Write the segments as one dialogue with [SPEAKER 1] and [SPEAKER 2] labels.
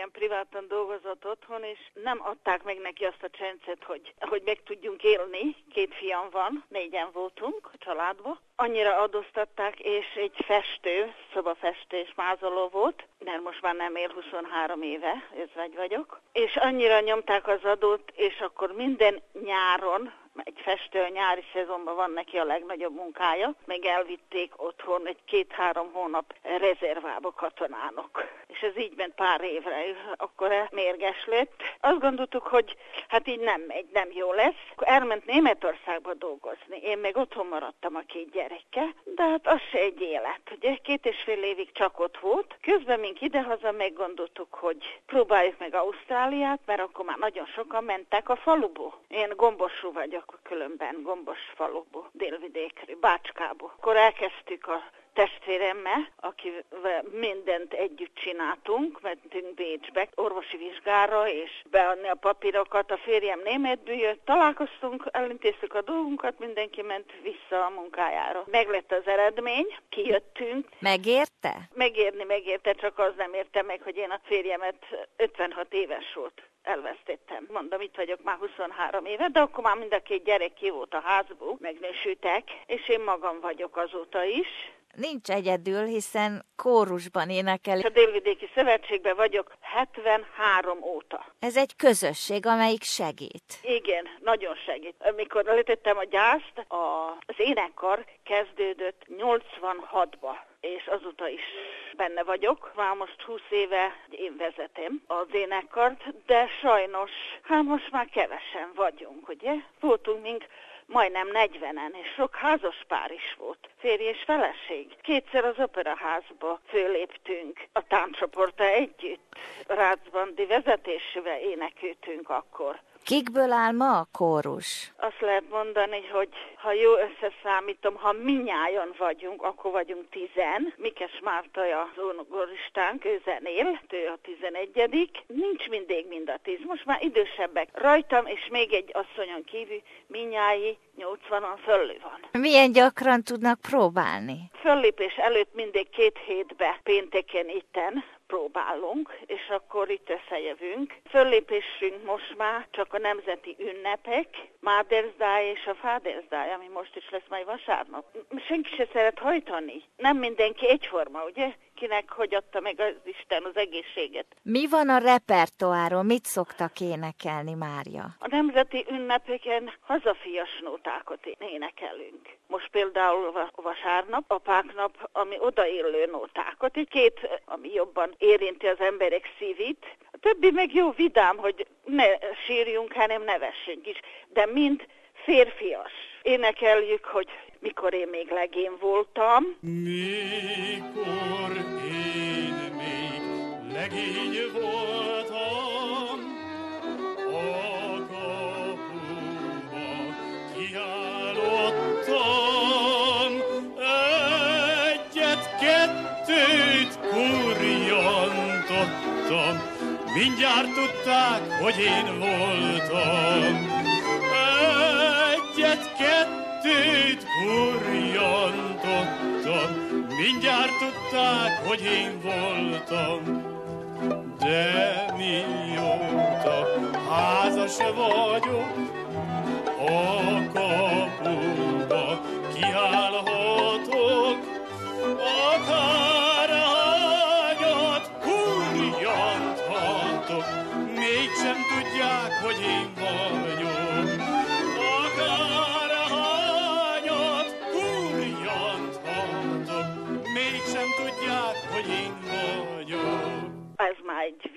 [SPEAKER 1] ilyen privátan dolgozott otthon, és nem adták meg neki azt a csencet, hogy, hogy meg tudjunk élni. Két fiam van, négyen voltunk a családban. Annyira adóztatták, és egy festő, szobafestő és mázoló volt, mert most már nem él 23 éve, ez vagyok. És annyira nyomták az adót, és akkor minden nyáron egy festő nyári szezonban van neki a legnagyobb munkája, meg elvitték otthon egy két-három hónap rezervába katonának. És ez így ment pár évre, akkor mérges lett. Azt gondoltuk, hogy hát így nem megy, nem jó lesz. Akkor elment Németországba dolgozni. Én meg otthon maradtam a két gyerekkel, de hát az se egy élet. Ugye két és fél évig csak ott volt. Közben mink idehaza meggondoltuk, hogy próbáljuk meg Ausztráliát, mert akkor már nagyon sokan mentek a faluba. Én gombosú vagyok vagyok különben Gombos faluból, délvidékről, Bácskából. Akkor elkezdtük a testvéremmel, akivel mindent együtt csináltunk, mentünk Bécsbe orvosi vizsgára, és beadni a papírokat. A férjem németből jött, találkoztunk, elintéztük a dolgunkat, mindenki ment vissza a munkájára. Meglett az eredmény, kijöttünk.
[SPEAKER 2] Megérte?
[SPEAKER 1] Megérni, megérte, csak az nem érte meg, hogy én a férjemet 56 éves volt elvesztettem. Mondom, itt vagyok már 23 éve, de akkor már mind a két gyerek ki volt a házból, megnősültek, és én magam vagyok azóta is.
[SPEAKER 2] Nincs egyedül, hiszen kórusban énekel.
[SPEAKER 1] A Délvidéki Szövetségben vagyok 73 óta.
[SPEAKER 2] Ez egy közösség, amelyik segít.
[SPEAKER 1] Igen, nagyon segít. Amikor letettem a gyászt, az énekkar kezdődött 86-ba és azóta is benne vagyok. Már most 20 éve én vezetem az énekkart, de sajnos, hát most már kevesen vagyunk, ugye? Voltunk mink majdnem 40-en, és sok házas pár is volt, férj és feleség. Kétszer az operaházba föléptünk a táncsoporta együtt. Rácbandi vezetésével énekültünk akkor.
[SPEAKER 2] Kikből áll ma a kórus?
[SPEAKER 1] Azt lehet mondani, hogy ha jó összeszámítom, ha minnyájon vagyunk, akkor vagyunk tizen. Mikes Márta az ónogoristánk, ő zenél, ő a tizenegyedik. Nincs mindig mind a tíz, most már idősebbek. Rajtam és még egy asszonyon kívül minnyái 80-an fölül van.
[SPEAKER 2] Milyen gyakran tudnak próbálni?
[SPEAKER 1] Föllépés előtt mindig két hétbe, pénteken itten próbálunk, és akkor itt összejövünk. Föllépésünk most már csak a nemzeti ünnepek, Mother's és a Father's ami most is lesz majd vasárnap. Senki se szeret hajtani. Nem mindenki egyforma, ugye? Kinek hogy adta meg az Isten az egészséget.
[SPEAKER 2] Mi van a repertoáron? Mit szoktak énekelni, Mária?
[SPEAKER 1] A nemzeti ünnepeken hazafias nótákat énekelünk. Most például vasárnap, apáknap, ami odaillő nótákat, egy két, ami jobban érinti az emberek szívét. A többi meg jó vidám, hogy ne sírjunk, hanem nevessünk is. De mind férfias. Énekeljük, hogy mikor én még legén voltam.
[SPEAKER 3] Mikor én még legény voltam, a kapuba kiállottam, egyet-kettőt kurjantottam, mindjárt tudták, hogy én voltam. Egyet-kettőt kurjantottam, mindjárt tudták, hogy én voltam. De mióta házas vagyok, a kapuba kiállhatok, akár hányat kurjanthatok, mégsem tudják, hogy én vagyok.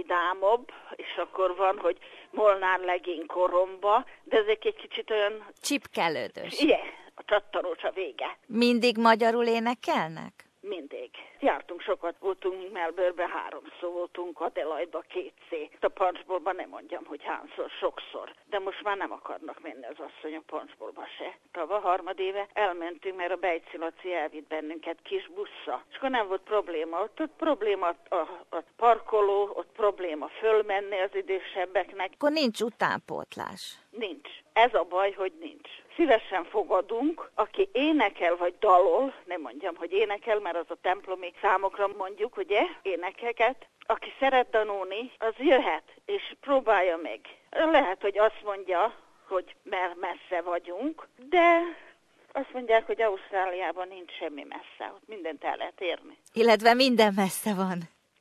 [SPEAKER 1] Vidámabb, és akkor van, hogy Molnár legény koromba, de ezek egy kicsit olyan...
[SPEAKER 2] Csipkelődös.
[SPEAKER 1] Igen, a csattanós a vége.
[SPEAKER 2] Mindig magyarul énekelnek?
[SPEAKER 1] Mindig. Jártunk sokat, voltunk Melbourne-be, háromszor voltunk, Adelaide-ba kétszer. A Punchbowlba nem mondjam, hogy hányszor, sokszor. De most már nem akarnak menni az asszony a Punchbowlba se. Tava harmadéve elmentünk, mert a Bejci Laci elvitt bennünket kis bussza. És akkor nem volt probléma. Ott, ott probléma a, a parkoló, ott probléma fölmenni az idősebbeknek.
[SPEAKER 2] Akkor nincs utánpótlás.
[SPEAKER 1] Nincs. Ez a baj, hogy nincs. Szívesen fogadunk, aki énekel vagy dalol, nem mondjam, hogy énekel, mert az a templomi számokra mondjuk, ugye, énekeket, aki szeret tanulni, az jöhet, és próbálja meg. Lehet, hogy azt mondja, hogy mert messze vagyunk, de azt mondják, hogy Ausztráliában nincs semmi messze, ott mindent el lehet érni.
[SPEAKER 2] Illetve minden messze van.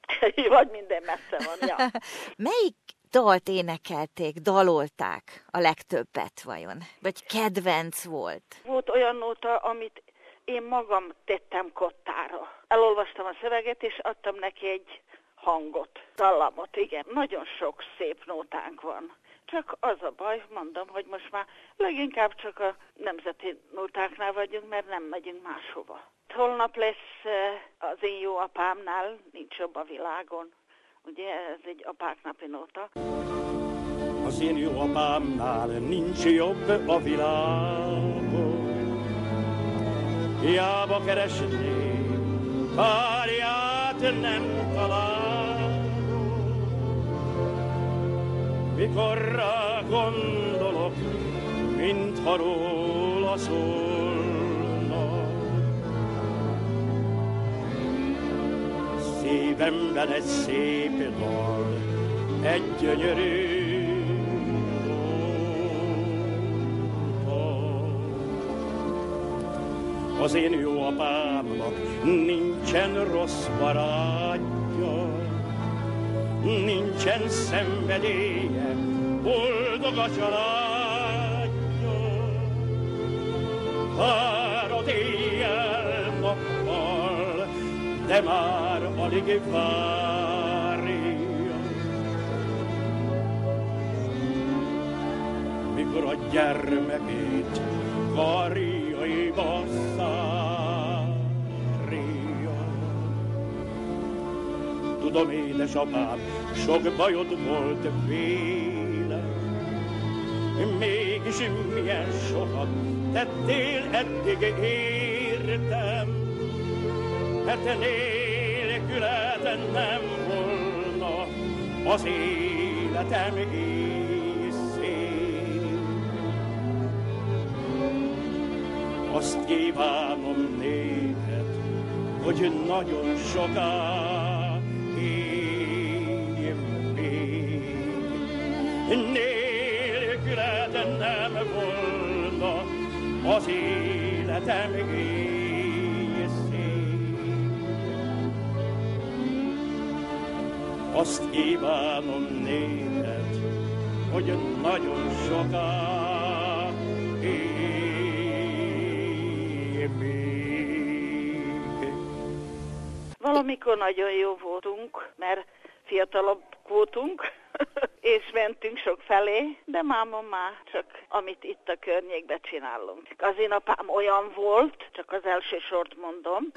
[SPEAKER 1] Vagy minden messze van, ja.
[SPEAKER 2] Melyik dalt énekelték, dalolták a legtöbbet vajon? Vagy kedvenc volt?
[SPEAKER 1] Volt olyan nóta, amit én magam tettem kottára. Elolvastam a szöveget, és adtam neki egy hangot, dallamot, igen. Nagyon sok szép nótánk van. Csak az a baj, mondom, hogy most már leginkább csak a nemzeti nótáknál vagyunk, mert nem megyünk máshova. Holnap lesz az én jó apámnál, nincs jobb a világon. Ugye ez egy apák napi nóta.
[SPEAKER 4] Az én jó apámnál nincs jobb a világon. Hiába keresném, párját nem találom. Mikor rá gondolok, mintha róla szólna. Szívemben egy szép dal, egy gyönyörű Az én jó apámnak nincsen rossz barátja, nincsen szenvedélye, boldog a családja. Várod de már alig várja. Mikor a gyermekét karjaiba szárja. Tudom, édesapám, sok bajod volt véle, mégis milyen sokat tettél eddig értem, mert nélküled nem volna az életem észén. Azt kívánom néked, hogy nagyon soká élj még. Nélküled nem volna az életem észén. Azt kívánom néked, hogy nagyon soká.
[SPEAKER 1] Valamikor nagyon jó voltunk, mert fiatalabb voltunk, és mentünk sok felé, de máma már csak amit itt a környékben csinálunk. Az én apám olyan volt, csak az első sort mondom,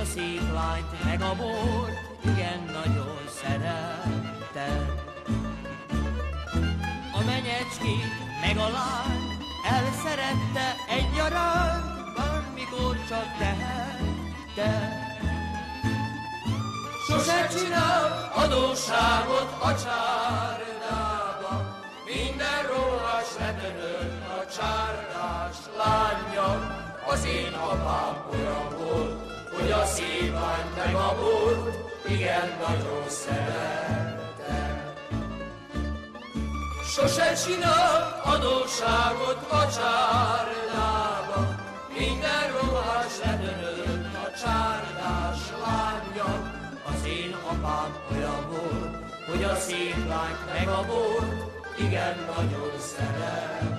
[SPEAKER 5] a szép lányt meg a bort igen nagyon szerette. A menyecskét meg a lány elszerette egyaránt, bármikor csak tehette. Sose csinál adósságot a csárdába, minden róla sedönött a csárdás lánya. Az én apám olyan volt, lány meg a bort, igen nagyon szerette. Sose csinál adósságot a csárdába, minden rohás ledönött a csárdás lánya. Az én apám olyan volt, hogy a szép meg a bort, igen nagyon szerette.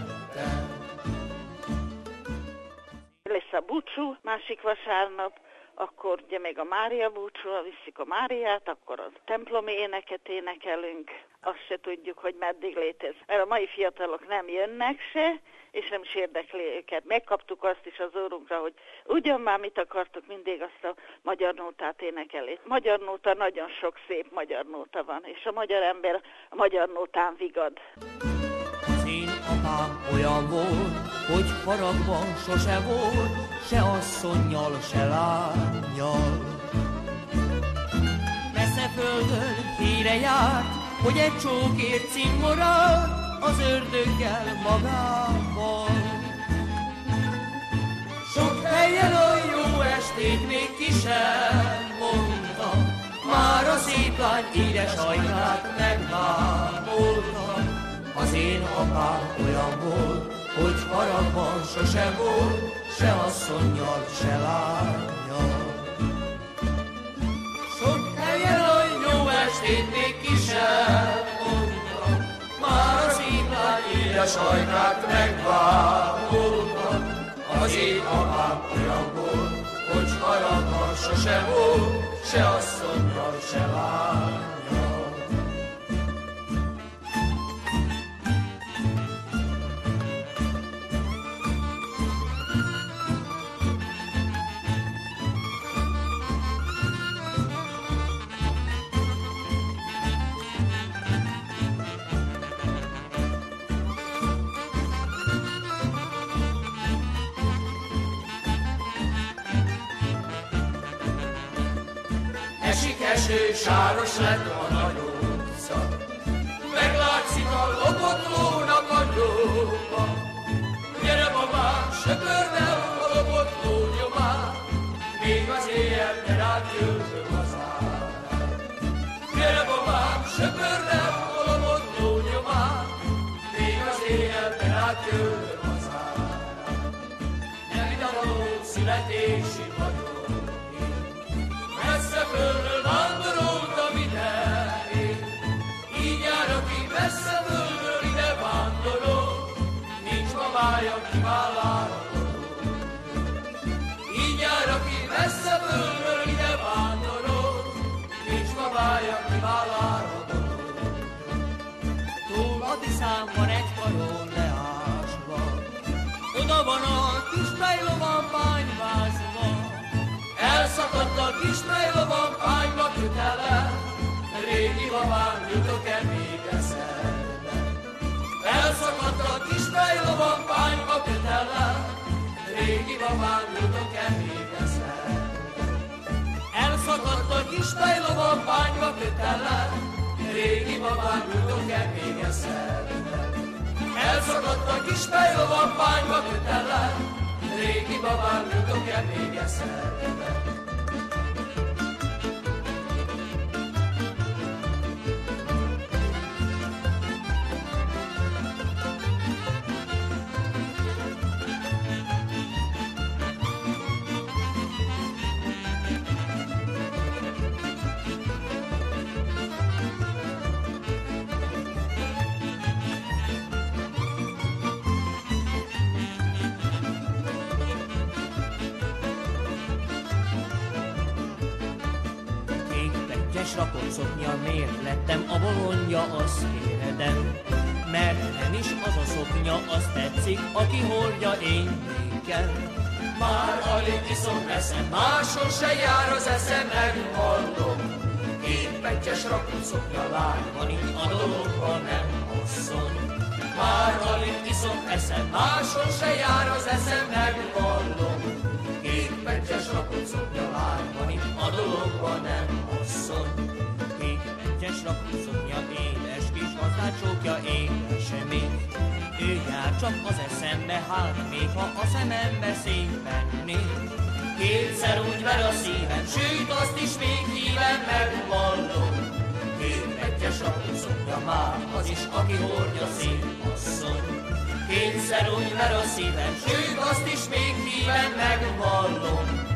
[SPEAKER 1] lesz a búcsú másik vasárnap, akkor ugye még a Mária búcsú, viszik a Máriát, akkor a templomi éneket énekelünk, azt se tudjuk, hogy meddig létez. Mert a mai fiatalok nem jönnek se, és nem is érdekli őket. Megkaptuk azt is az órunkra, hogy ugyan már mit akartok, mindig azt a magyar nótát énekeli. Magyar nóta, nagyon sok szép magyar nóta van, és a magyar ember a magyar nótán vigad.
[SPEAKER 5] Az én apám olyan volt, hogy haragban sose volt, se asszonnyal, se lányjal. Messze földön híre járt, hogy egy csókért cimborál az ördöggel magával. Sok helyen a jó estét még ki sem mondta, már a szép lány édes ajkát megvámolta. Az én apám olyan volt, hogy haragban sose volt, se asszonnyal, se lányjal. Sok helyen a jó estét még ki sem mondta, már a szép lány édes ajkát megvámolta. Az én apám olyan volt, hogy haragban sose volt, se asszonnyal, se lányjal. Esik eső, sáros lett a nagy utca. Meglátszik a lopott lónak a nyoma. Gyere babám, söpörd el a lopott ló nyomát, még az éjjel ne rád jöjjön hazára. Gyere babám, söpörd el a lopott ló nyomát, még az éjjel ne rád jöjjön hazára. Nem idevaló születési messze földről én. Így jár, aki messze földről ide vándorol, nincs babája, Így jár, aki messze földről ide vándorol, nincs Túl a van egy karol leásva, oda van a fejlovan bányvázva, Elszakadt a kis fejlovan pányba kötele, régi babám jutok-e még eszembe? Elszakadt a kis fejlovan pányba kötele, régi babám jutok-e még eszembe? Elszakadt a kis fejlovan pányba kötele, régi babám jutok-e még eszembe? Elszakadt a kis fejlovan pányba kötele, régi babám jutok-e még eszembe? Pettyes rakott szoknya, miért lettem a bolondja, azt kérdem. Mert nem is az a szoknya, azt tetszik, aki hordja én nékem. Már alig iszom, eszem, máson se jár az eszem, megmondom. Kék pettyes rakott szoknya, lány, van itt a dologban, nem asszony. Már alig iszom, eszem, máson se jár az eszem, megmondom. Kék pettyes rakott szoknya, lány, van itt a dologban, nem asszony. Kék pettyes rakott szoknya, édes kis gazdácsókja, édesemé. Ő jár csak az eszembe, hát még ha a szemembe szépen néz. Kétszer úgy ver a szívem, sőt azt is még híven megvallom. Kék pettyes rakott szoknya már, az is, aki hordja szép asszony. Kétszer úgy ver a szívem, sőt azt is még híven megvallom.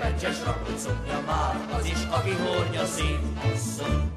[SPEAKER 5] Rakott szoknya már, az is, aki hordja szép asszony.